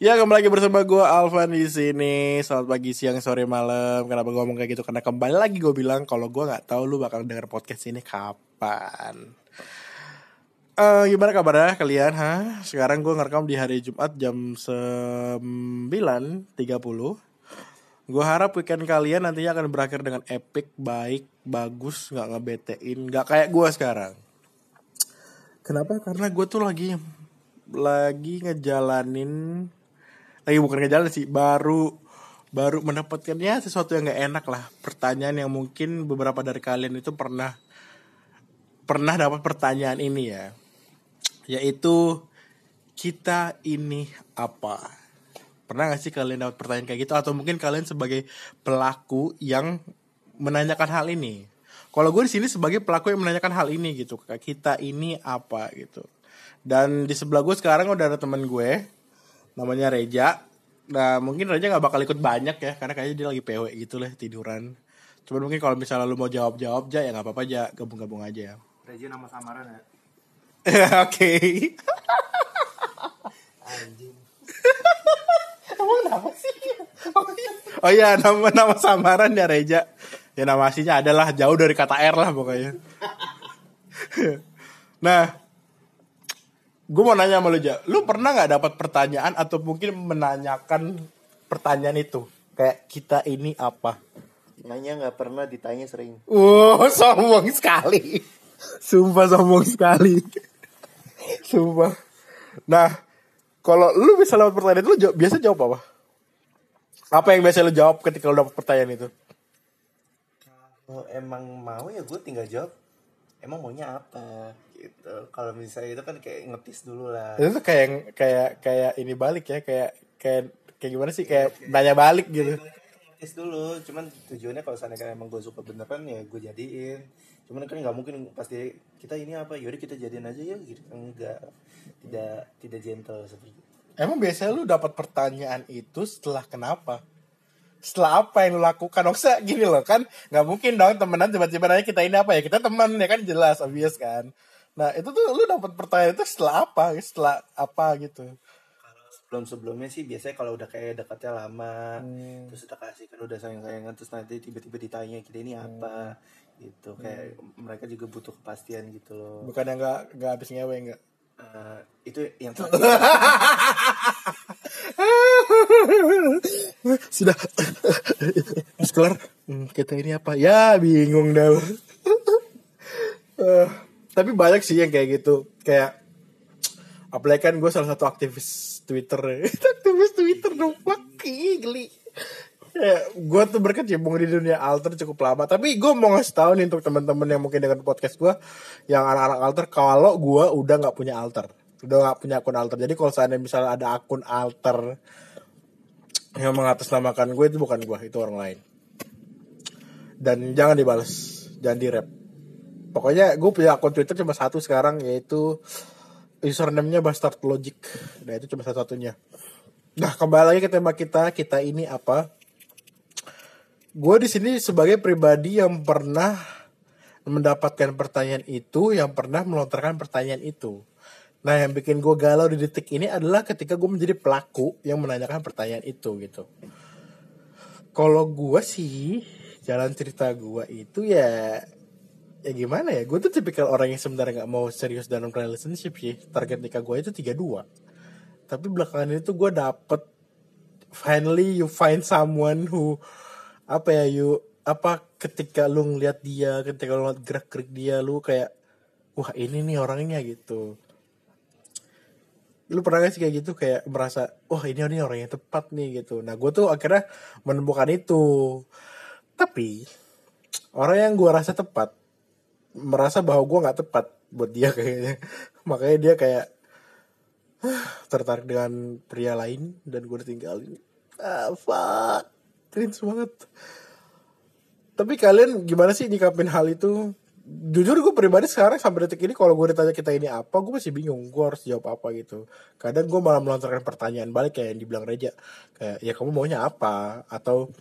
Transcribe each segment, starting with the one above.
Ya kembali lagi bersama gue Alvan di sini. Selamat pagi, siang, sore, malam. Kenapa gue ngomong kayak gitu? Karena kembali lagi gue bilang kalau gue nggak tahu lu bakal denger podcast ini kapan. Eh gimana kabarnya kalian? Ha? Sekarang gue ngerekam di hari Jumat jam 9.30 Gue harap weekend kalian nantinya akan berakhir dengan epic, baik, bagus, nggak ngebetein, nggak kayak gue sekarang. Kenapa? Karena gue tuh lagi lagi ngejalanin lagi bukan ngejalanin sih baru baru mendapatkannya sesuatu yang nggak enak lah. Pertanyaan yang mungkin beberapa dari kalian itu pernah pernah dapat pertanyaan ini ya. Yaitu kita ini apa? Pernah gak sih kalian dapat pertanyaan kayak gitu? Atau mungkin kalian sebagai pelaku yang menanyakan hal ini? Kalau gue di sini sebagai pelaku yang menanyakan hal ini gitu kita ini apa? gitu. Dan di sebelah gue sekarang udah ada teman gue namanya Reja. Nah mungkin Reja nggak bakal ikut banyak ya karena kayaknya dia lagi PW gitu lah tiduran. Cuman mungkin kalau misalnya lu mau jawab-jawab aja ya nggak apa-apa aja gabung-gabung aja. Reja nama samaran ya. Oke. Anjing. Emang nama sih? Oh iya nama nama samaran ya Reja. Ya nama aslinya adalah jauh dari kata R lah pokoknya. nah, gue mau nanya sama lu Ja, lu pernah nggak dapat pertanyaan atau mungkin menanyakan pertanyaan itu kayak kita ini apa? Nanya nggak pernah ditanya sering. Wow, sombong sekali. Sumpah sombong sekali. Sumpah. Nah, kalau lu bisa dapat pertanyaan itu, lu jawab, biasa jawab apa? Apa yang biasa lu jawab ketika lu dapat pertanyaan itu? Kalau emang mau ya gue tinggal jawab. Emang maunya apa gitu. Kalau misalnya itu kan kayak ngetis dulu lah. Itu tuh kayak kayak kayak ini balik ya, kayak kayak kayak gimana sih kayak nanya balik gitu. Ngetis dulu. Cuman tujuannya kalau misalnya kan emang gue suka beneran ya gue jadiin. Cuman kan nggak mungkin pasti kita ini apa. Yaudah kita jadiin aja ya gitu. Enggak. Tidak tidak gentle seperti itu. Emang biasanya lu dapat pertanyaan itu setelah kenapa? Setelah apa yang lu lakukan? Maksudnya gini loh kan nggak mungkin dong temenan tiba-tiba nanya kita ini apa ya? Kita teman ya kan jelas obvious kan. Nah itu tuh lu dapat pertanyaan itu setelah apa? Setelah apa gitu? sebelum sebelumnya sih biasanya kalau udah kayak dekatnya lama terus udah kasih kan udah sayang sayangan terus nanti tiba-tiba ditanya kita ini apa gitu kayak mereka juga butuh kepastian gitu loh Bukan yang nggak nggak habis ngewe nggak? Eh, itu yang Sudah. Mas kelar Hmm, Kita ini apa? Ya bingung dah. Eh, Tapi banyak sih yang kayak gitu. Kayak Apalagi kan gue salah satu aktivis Twitter. Aktivis Twitter dong. Ya, gue tuh berkecimpung di dunia alter cukup lama. Tapi gue mau ngasih tahu nih untuk teman-teman yang mungkin dengan podcast gue yang anak-anak alter kalau gue udah nggak punya alter. Udah nggak punya akun alter. Jadi kalau seandainya misalnya ada akun alter yang mengatasnamakan gue itu bukan gue itu orang lain. Dan jangan dibales jangan di rap pokoknya gue punya akun twitter cuma satu sekarang yaitu username-nya bastard logic. Nah itu cuma satu-satunya. Nah kembali lagi ke tema kita kita ini apa? Gue di sini sebagai pribadi yang pernah mendapatkan pertanyaan itu yang pernah melontarkan pertanyaan itu nah yang bikin gue galau di detik ini adalah ketika gue menjadi pelaku yang menanyakan pertanyaan itu gitu. Kalau gue sih jalan cerita gue itu ya ya gimana ya? Gue tuh tipikal orang yang sebenarnya nggak mau serius dalam relationship sih. Target nikah gue itu 32 tapi belakangan itu gue dapet finally you find someone who apa ya you apa ketika lu ngeliat dia ketika lu ngeliat gerak gerik dia lu kayak wah ini nih orangnya gitu lu pernah gak sih kayak gitu kayak merasa wah ini ini orang yang tepat nih gitu. Nah gue tuh akhirnya menemukan itu. Tapi orang yang gue rasa tepat merasa bahwa gue nggak tepat buat dia kayaknya. Makanya dia kayak "Hah, tertarik dengan pria lain dan gue ditinggalin. Ah fuck. Cringe banget. Tapi kalian gimana sih nyikapin hal itu jujur gue pribadi sekarang sampai detik ini kalau gue ditanya kita ini apa gue masih bingung. Gue harus jawab apa gitu. Kadang gue malah melontarkan pertanyaan balik kayak yang dibilang Reja. Kayak ya kamu maunya apa? Atau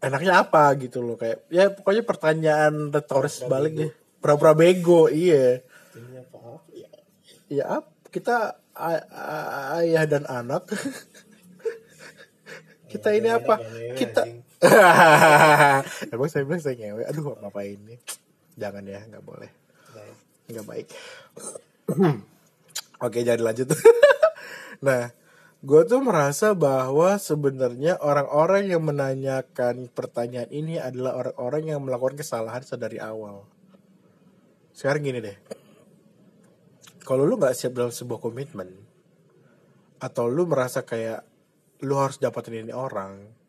enaknya apa? gitu loh. Kayak ya pokoknya pertanyaan retoris balik deh pura-pura bego iya. Ini apa? Ya. Ya ap- kita ayah dan anak. Kita ini apa? kita. emang saya bilang saya ngewe. Aduh ngapain nih jangan ya nggak boleh. Nggak baik. Oke jadi lanjut. Nah gue tuh merasa bahwa sebenarnya orang-orang yang menanyakan pertanyaan ini adalah orang-orang yang melakukan kesalahan sedari awal. Sekarang gini deh. Kalau lu nggak siap dalam sebuah komitmen atau lu merasa kayak lu harus dapatin ini orang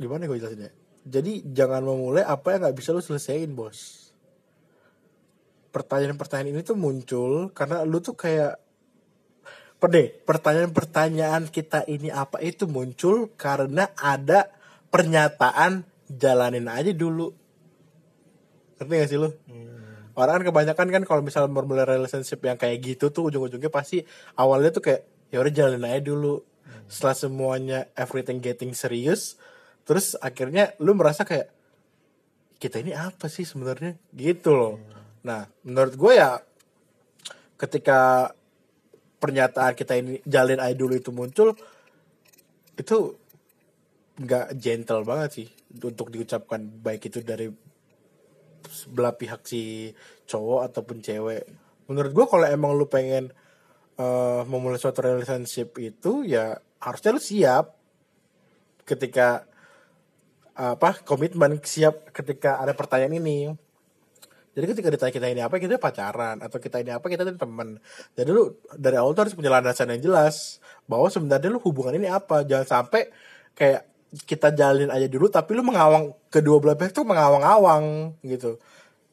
gimana gue jelasinnya jadi jangan memulai apa yang nggak bisa lu selesaiin bos pertanyaan-pertanyaan ini tuh muncul karena lu tuh kayak Pede, pertanyaan-pertanyaan kita ini apa itu muncul karena ada pernyataan jalanin aja dulu. Ngerti gak sih lu? Hmm. Orang kan kebanyakan kan kalau misalnya memulai relationship yang kayak gitu tuh ujung-ujungnya pasti awalnya tuh kayak ya udah jalanin aja dulu. Setelah semuanya everything getting serius, terus akhirnya lu merasa kayak kita ini apa sih sebenarnya gitu loh. Nah, menurut gue ya ketika pernyataan kita ini jalin dulu itu muncul itu nggak gentle banget sih untuk diucapkan baik itu dari belah pihak si cowok ataupun cewek menurut gue kalau emang lu pengen eh, memulai suatu relationship itu ya harusnya lu siap ketika apa komitmen siap ketika ada pertanyaan ini. Jadi ketika ditanya kita ini apa kita pacaran atau kita ini apa kita ini teman. Jadi lu dari awal tuh harus punya landasan yang jelas bahwa sebenarnya lu hubungan ini apa. Jangan sampai kayak kita jalin aja dulu tapi lu mengawang kedua belah pihak tuh mengawang-awang gitu.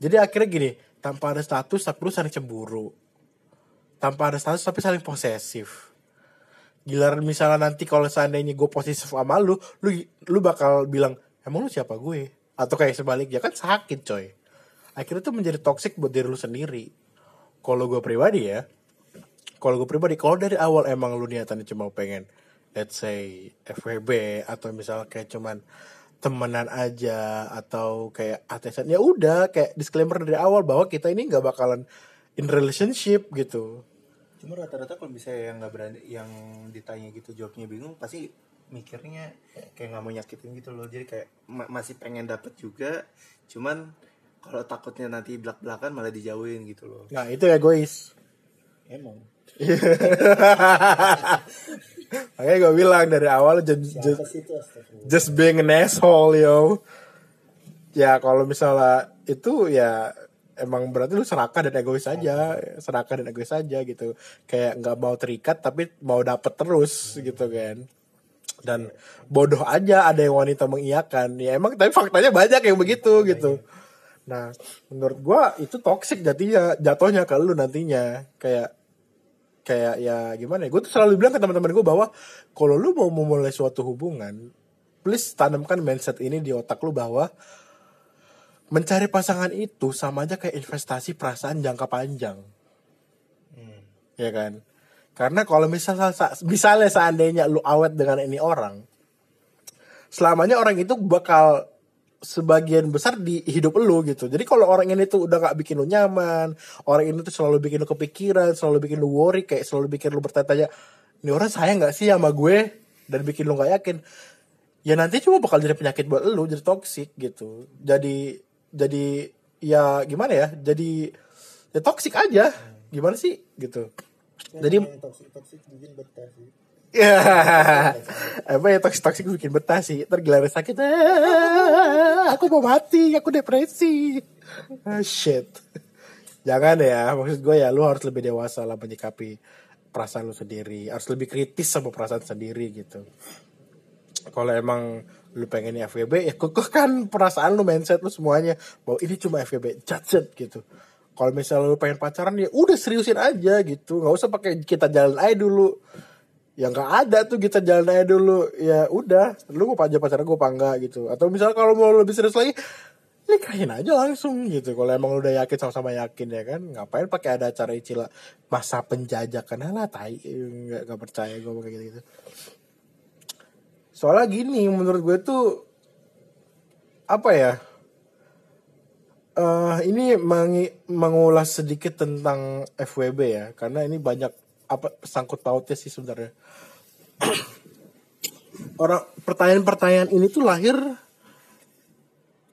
Jadi akhirnya gini tanpa ada status tapi lu saling cemburu. Tanpa ada status tapi saling posesif. Giliran misalnya nanti kalau seandainya gue posesif sama lu lu lu bakal bilang emang lu siapa gue? Atau kayak sebaliknya kan sakit coy. Akhirnya tuh menjadi toxic buat diri lu sendiri. Kalau gue pribadi ya kalau gue pribadi kalau dari awal emang lu niatannya cuma pengen let's say FWB atau misalnya kayak cuman temenan aja atau kayak atesan ya udah kayak disclaimer dari awal bahwa kita ini nggak bakalan in relationship gitu. Cuma rata-rata kalau bisa yang nggak berani, yang ditanya gitu jawabnya bingung, pasti mikirnya kayak nggak mau nyakitin gitu loh. Jadi kayak ma- masih pengen dapet juga, cuman kalau takutnya nanti belak belakan malah dijauhin gitu loh. nah itu egois Emang. makanya gue bilang dari awal just, just, just being an asshole yo ya kalau misalnya itu ya emang berarti lu serakah dan egois aja serakah dan egois aja gitu kayak nggak mau terikat tapi mau dapet terus gitu kan dan bodoh aja ada yang wanita mengiyakan. Ya emang tapi faktanya banyak yang begitu gitu. nah menurut gua itu toxic jadinya jatuhnya ke lu nantinya. Kayak kayak ya gimana ya? Gue tuh selalu bilang ke teman-teman gue bahwa kalau lu mau memulai suatu hubungan please tanamkan mindset ini di otak lu bahwa mencari pasangan itu sama aja kayak investasi perasaan jangka panjang. Hmm. ya kan karena kalau misalnya misalnya seandainya lu awet dengan ini orang selamanya orang itu bakal sebagian besar di hidup lu gitu. Jadi kalau orang ini tuh udah gak bikin lu nyaman, orang ini tuh selalu bikin lu kepikiran, selalu bikin lu worry, kayak selalu bikin lu bertanya-tanya, ini orang sayang gak sih sama gue? Dan bikin lu gak yakin. Ya nanti cuma bakal jadi penyakit buat lu, jadi toxic gitu. Jadi jadi ya gimana ya? Jadi ya toxic aja. Gimana sih gitu. Jadi toxic toxic bikin betah sih. Ya, apa ya toksik toksik bikin betah sih. Tergilar sakit, "Ah, aku mau mati, aku depresi. Ah, shit. Jangan ya, maksud gue ya, lu harus lebih dewasa lah menyikapi perasaan lu sendiri. Harus lebih kritis sama perasaan sendiri gitu. Kalau emang lu pengen FWB, ya kekehkan perasaan lu, mindset lu semuanya. Bahwa ini cuma FWB, judge it gitu. Kalau misalnya lu pengen pacaran, ya udah seriusin aja gitu. Nggak usah pakai kita jalan aja dulu. Ya nggak ada tuh kita jalan aja dulu. Ya udah lu mau pacar pacaran gue apa enggak gitu. Atau misalnya kalau mau lebih serius lagi nikahin aja langsung gitu. Kalau emang lu udah yakin sama-sama yakin ya kan ngapain pakai ada acara istilah masa penjajakan? Lah tai. Nggak nggak percaya gue kayak gitu gitu soalnya gini menurut gue tuh apa ya eh, ini mengi- mengulas sedikit tentang FWB ya, karena ini banyak apa sangkut pautnya sih sebenarnya. Orang pertanyaan-pertanyaan ini tuh lahir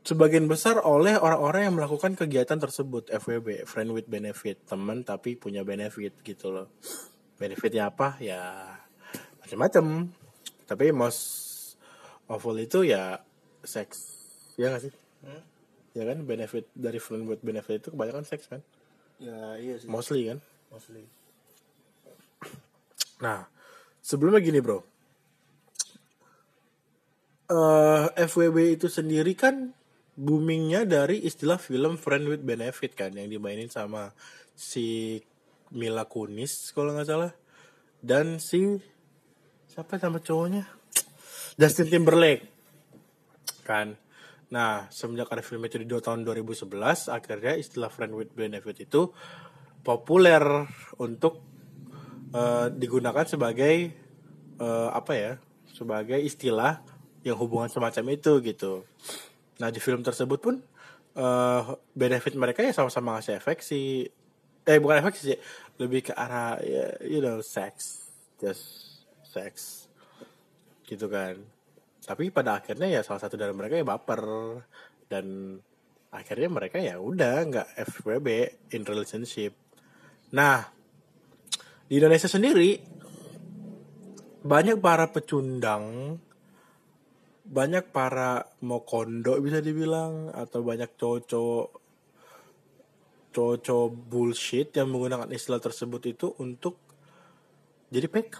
sebagian besar oleh orang-orang yang melakukan kegiatan tersebut FWB, friend with benefit, teman tapi punya benefit gitu loh. Benefitnya apa? Ya macam-macam. Tapi most of all itu ya seks. Ya gak sih? Ya kan benefit dari friend with benefit itu kebanyakan seks kan? ya iya sih Mostly kan? mostly Nah, sebelumnya gini bro. eh FWB itu sendiri kan boomingnya dari istilah film Friend with Benefit kan yang dimainin sama si Mila Kunis kalau nggak salah dan si siapa nama cowoknya Justin Timberlake kan nah semenjak ada film itu di tahun 2011 akhirnya istilah Friend with Benefit itu populer untuk eh, digunakan sebagai eh, apa ya sebagai istilah yang hubungan semacam itu gitu. Nah di film tersebut pun eh, benefit mereka ya sama-sama ngasih efek sih eh bukan efek sih lebih ke arah ya, you know sex just sex gitu kan tapi pada akhirnya ya salah satu dari mereka ya baper. Dan akhirnya mereka ya udah nggak FWB in relationship. Nah di Indonesia sendiri banyak para pecundang banyak para mokondo bisa dibilang atau banyak cowok-cowok cowok-cowok bullshit yang menggunakan istilah tersebut itu untuk jadi PK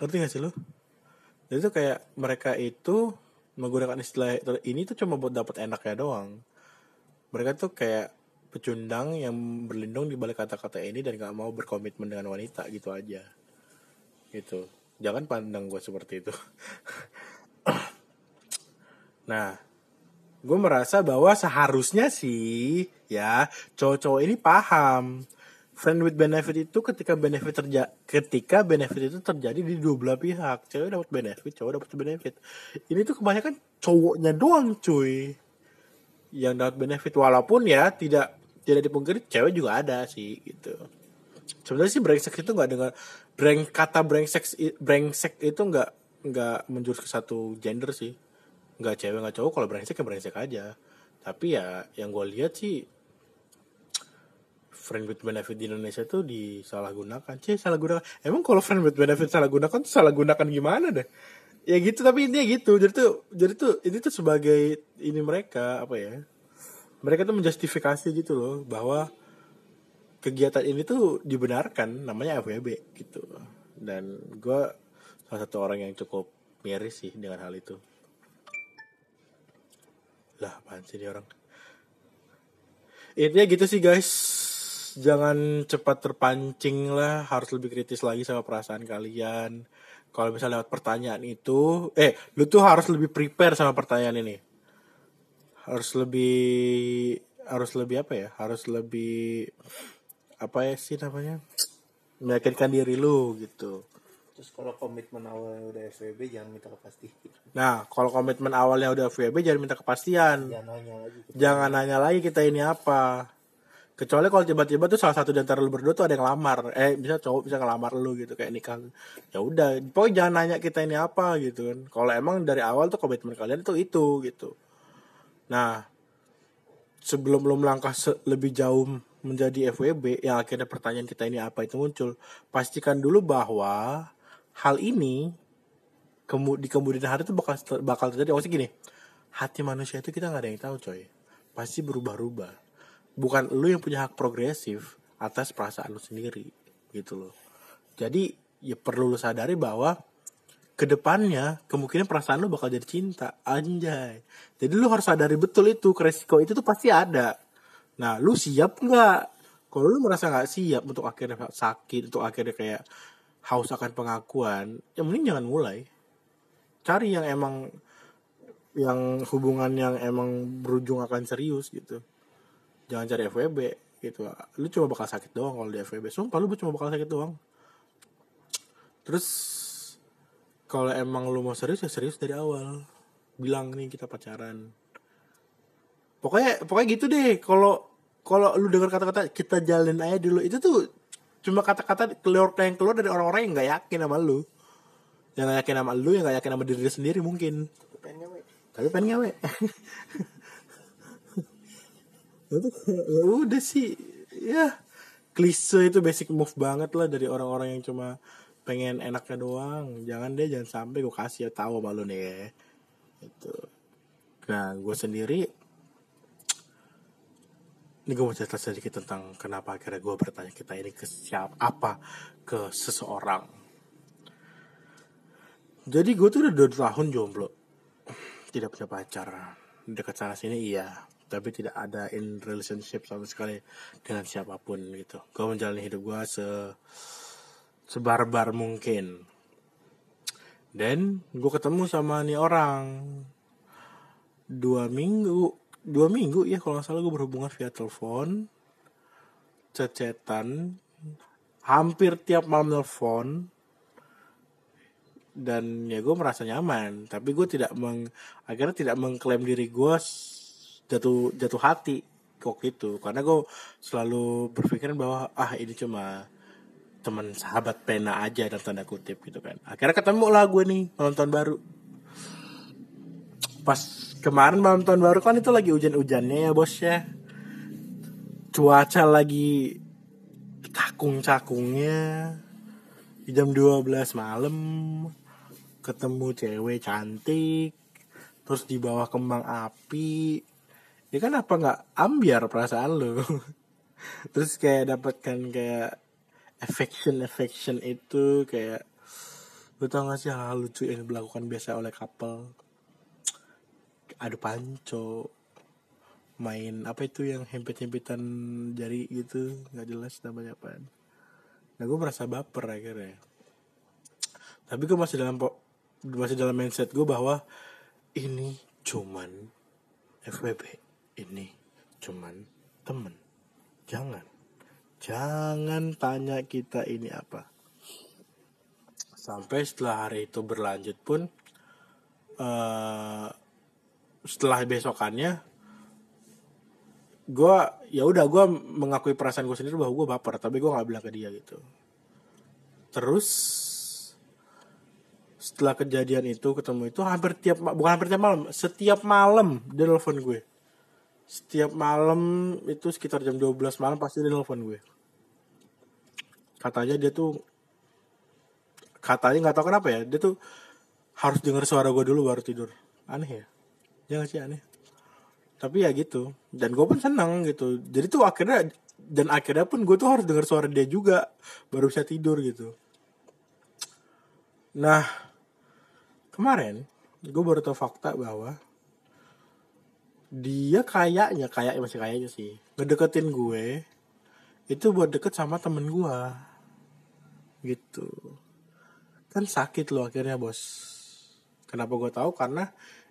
ngerti gak sih lo? Jadi tuh kayak mereka itu menggunakan istilah ini tuh cuma buat dapat enaknya doang. Mereka tuh kayak pecundang yang berlindung di balik kata-kata ini dan gak mau berkomitmen dengan wanita gitu aja. Gitu. Jangan pandang gue seperti itu. nah, gue merasa bahwa seharusnya sih ya cowok-cowok ini paham friend with benefit itu ketika benefit terja ketika benefit itu terjadi di dua belah pihak. Cewek dapat benefit cowok dapat benefit. Ini tuh kebanyakan cowoknya doang cuy yang dapat benefit. Walaupun ya tidak tidak dipungkiri cewek juga ada sih gitu. Sebenarnya sih brengsek itu nggak dengan breng kata brengsek brengsek itu nggak nggak menjurus ke satu gender sih. Nggak cewek nggak cowok. Kalau brengsek ya brengsek aja. Tapi ya yang gue lihat sih friend with benefit di Indonesia tuh disalahgunakan. Sih salah gunakan emang kalau friend with benefit salah gunakan tuh salah gunakan gimana deh? Ya gitu tapi intinya gitu. Jadi tuh jadi tuh ini tuh sebagai ini mereka apa ya mereka tuh menjustifikasi gitu loh bahwa kegiatan ini tuh dibenarkan namanya FWB gitu. Dan gue salah satu orang yang cukup miris sih dengan hal itu. Lah apaan sih dia orang? Intinya gitu sih guys jangan cepat terpancing lah harus lebih kritis lagi sama perasaan kalian. Kalau misalnya lewat pertanyaan itu eh lu tuh harus lebih prepare sama pertanyaan ini. Harus lebih harus lebih apa ya? Harus lebih apa ya sih namanya? Meyakinkan diri lu gitu. Terus kalau komitmen awalnya udah FWB jangan minta kepastian. Nah kalau komitmen awalnya udah FWB jangan minta kepastian. Jangan nanya lagi jangan nanya lagi kita ini apa kecuali kalau tiba-tiba tuh salah satu di antara lu berdua tuh ada yang lamar. Eh bisa cowok bisa ngelamar lu gitu kayak nikah. Ya udah pokoknya jangan nanya kita ini apa gitu kan. Kalau emang dari awal tuh komitmen kalian itu itu gitu. Nah sebelum lu melangkah lebih jauh menjadi FWB yang akhirnya pertanyaan kita ini apa itu muncul. Pastikan dulu bahwa hal ini kemu di kemudian hari itu bakal bakal terjadi. Maksudnya gini hati manusia itu kita nggak ada yang tahu coy. Pasti berubah-ubah bukan lu yang punya hak progresif atas perasaan lu sendiri gitu loh. Jadi ya perlu lu sadari bahwa ke depannya kemungkinan perasaan lu bakal jadi cinta. Anjay. Jadi lu harus sadari betul itu resiko itu tuh pasti ada. Nah lu siap nggak? Kalau lu merasa nggak siap untuk akhirnya sakit untuk akhirnya kayak haus akan pengakuan ya mending jangan mulai. Cari yang emang yang hubungan yang emang berujung akan serius gitu jangan cari FWB gitu. Lu cuma bakal sakit doang kalau di FWB sumpah lu cuma bakal sakit doang. Terus kalau emang lu mau serius ya serius dari awal. Bilang nih kita pacaran. Pokoknya pokoknya gitu deh. Kalau kalau lu dengar kata-kata kita jalin aja dulu itu tuh cuma kata-kata keluar yang keluar dari orang-orang yang nggak yakin sama lu. Yang nggak yakin sama lu yang nggak yakin sama diri sendiri mungkin. Pengen ngewe tapi pengen ngawe itu ya udah sih. Ya klise itu basic move banget lah dari orang-orang yang cuma pengen enaknya doang. Jangan deh jangan sampai gue kasih tahu sama lu nih. Itu nah gue sendiri ini gue mau cerita sedikit tentang kenapa akhirnya gue bertanya kita ini ke siapa apa? Ke seseorang. Jadi gue tuh udah dua tahun jomblo. Tidak punya pacar. Dekat sana sini iya tapi tidak ada in relationship sama sekali dengan siapa pun gitu. Gue menjalani hidup gue se sebarbar mungkin. Dan gue ketemu sama nih orang. Dua minggu dua minggu ya kalau nggak salah gue berhubungan via telepon cecetan hampir tiap malam telepon. Dan ya gue merasa nyaman. Tapi gue tidak meng akhirnya tidak mengklaim diri gue jatuh jatuh hati kok itu. Karena gue selalu berpikiran bahwa ah ini cuma teman sahabat pena aja dan tanda kutip gitu kan. Akhirnya ketemu lah gue nih malam tahun baru. Pas kemarin malam tahun baru kan itu lagi hujan-hujannya ya bos ya. Cuaca lagi cakung-cakungnya jam 12 malam ketemu cewek cantik terus di bawah kembang api ya kan apa nggak ambiar perasaan lo terus kayak dapatkan kayak affection affection itu kayak lu tau gak sih hal lucu yang dilakukan biasa oleh couple? Adu panco main apa itu yang hempit-hempitan jari gitu nggak jelas namanya apa nah gue merasa baper akhirnya. Tapi gue masih dalam masih dalam mindset gue bahwa ini cuman FWB ini cuman temen. Jangan. Jangan tanya kita ini apa. Sampai setelah hari itu berlanjut pun eh setelah besokannya gue ya udah gue mengakui perasaan gue sendiri bahwa gue baper tapi gue nggak bilang ke dia gitu. Terus setelah kejadian itu ketemu itu hampir tiap bukan hampir tiap malam setiap malam dia nelfon gue setiap malam itu sekitar jam 12 malam pasti dia nelfon gue. Katanya dia tuh katanya nggak tahu kenapa ya dia tuh harus dengar suara gue dulu baru tidur. Aneh ya? Ya nggak sih aneh. Tapi ya gitu. Dan gue pun senang gitu. Jadi tuh akhirnya dan akhirnya pun gue tuh harus dengar suara dia juga baru bisa tidur gitu. Nah kemarin gue baru tahu fakta bahwa dia kayaknya kayaknya masih kayaknya sih. Ngedeketin gue itu buat deket sama temen gue gitu. Kan sakit loh akhirnya bos. Kenapa gue tahu? Karena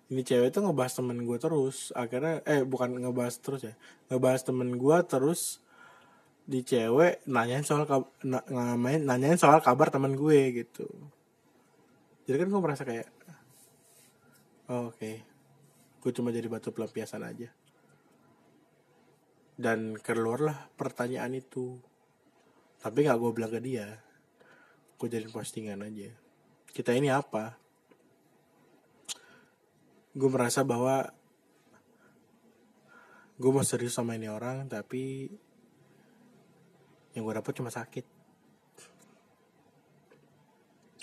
ini cewek itu ngebahas temen gue terus. Akhirnya eh bukan ngebahas terus ya. Ngebahas temen gue terus di cewek nanyain soal na- nanyain soal kabar temen gue gitu. Jadi kan gue merasa kayak oh, oke gue cuma jadi batu pelampiasan aja. Dan keluarlah pertanyaan itu. Tapi nggak gue bilang ke dia. Gue jadiin postingan aja. Kita ini apa? Gue merasa bahwa gue mau serius sama ini orang tapi yang gue dapet cuma sakit.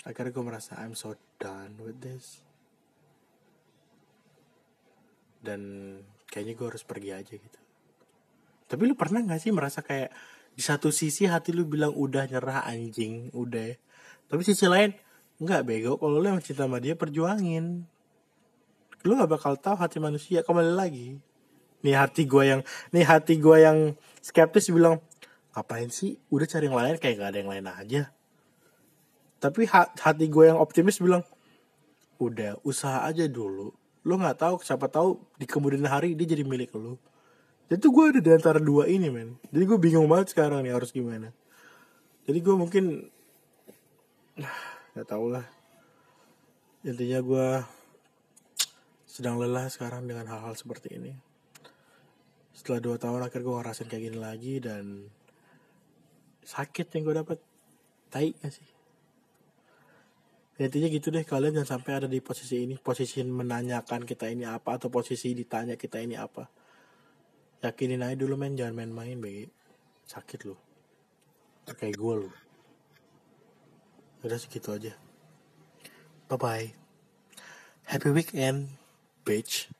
Akhirnya gue merasa I'm so done with this dan kayaknya gue harus pergi aja gitu. Tapi lu pernah gak sih merasa kayak di satu sisi hati lu bilang udah nyerah anjing udah tapi sisi lain nggak bego. Kalau lu yang cinta sama dia perjuangin. Lu nggak bakal tahu hati manusia. Kembali lagi. Nih hati gue yang nih hati gue yang skeptis bilang ngapain sih? Udah cari yang lain kayak gak ada yang lain aja. Tapi ha- hati gue yang optimis bilang udah usaha aja dulu lu nggak tahu siapa tahu di kemudian hari dia jadi milik lu. Jadi tuh gue ada di antara dua ini men. Jadi gue bingung banget sekarang nih harus gimana. Jadi gue mungkin nggak tahu lah. Intinya gue sedang lelah sekarang dengan hal-hal seperti ini. Setelah dua tahun akhir gue ngerasain kayak gini lagi dan sakit yang gue dapet. Tai gak sih intinya gitu deh kalian jangan sampai ada di posisi ini posisi menanyakan kita ini apa atau posisi ditanya kita ini apa. Yakinin aja dulu men jangan main-main bagi sakit lu. Kayak gue lu. Udah segitu aja. Bye bye happy weekend bitch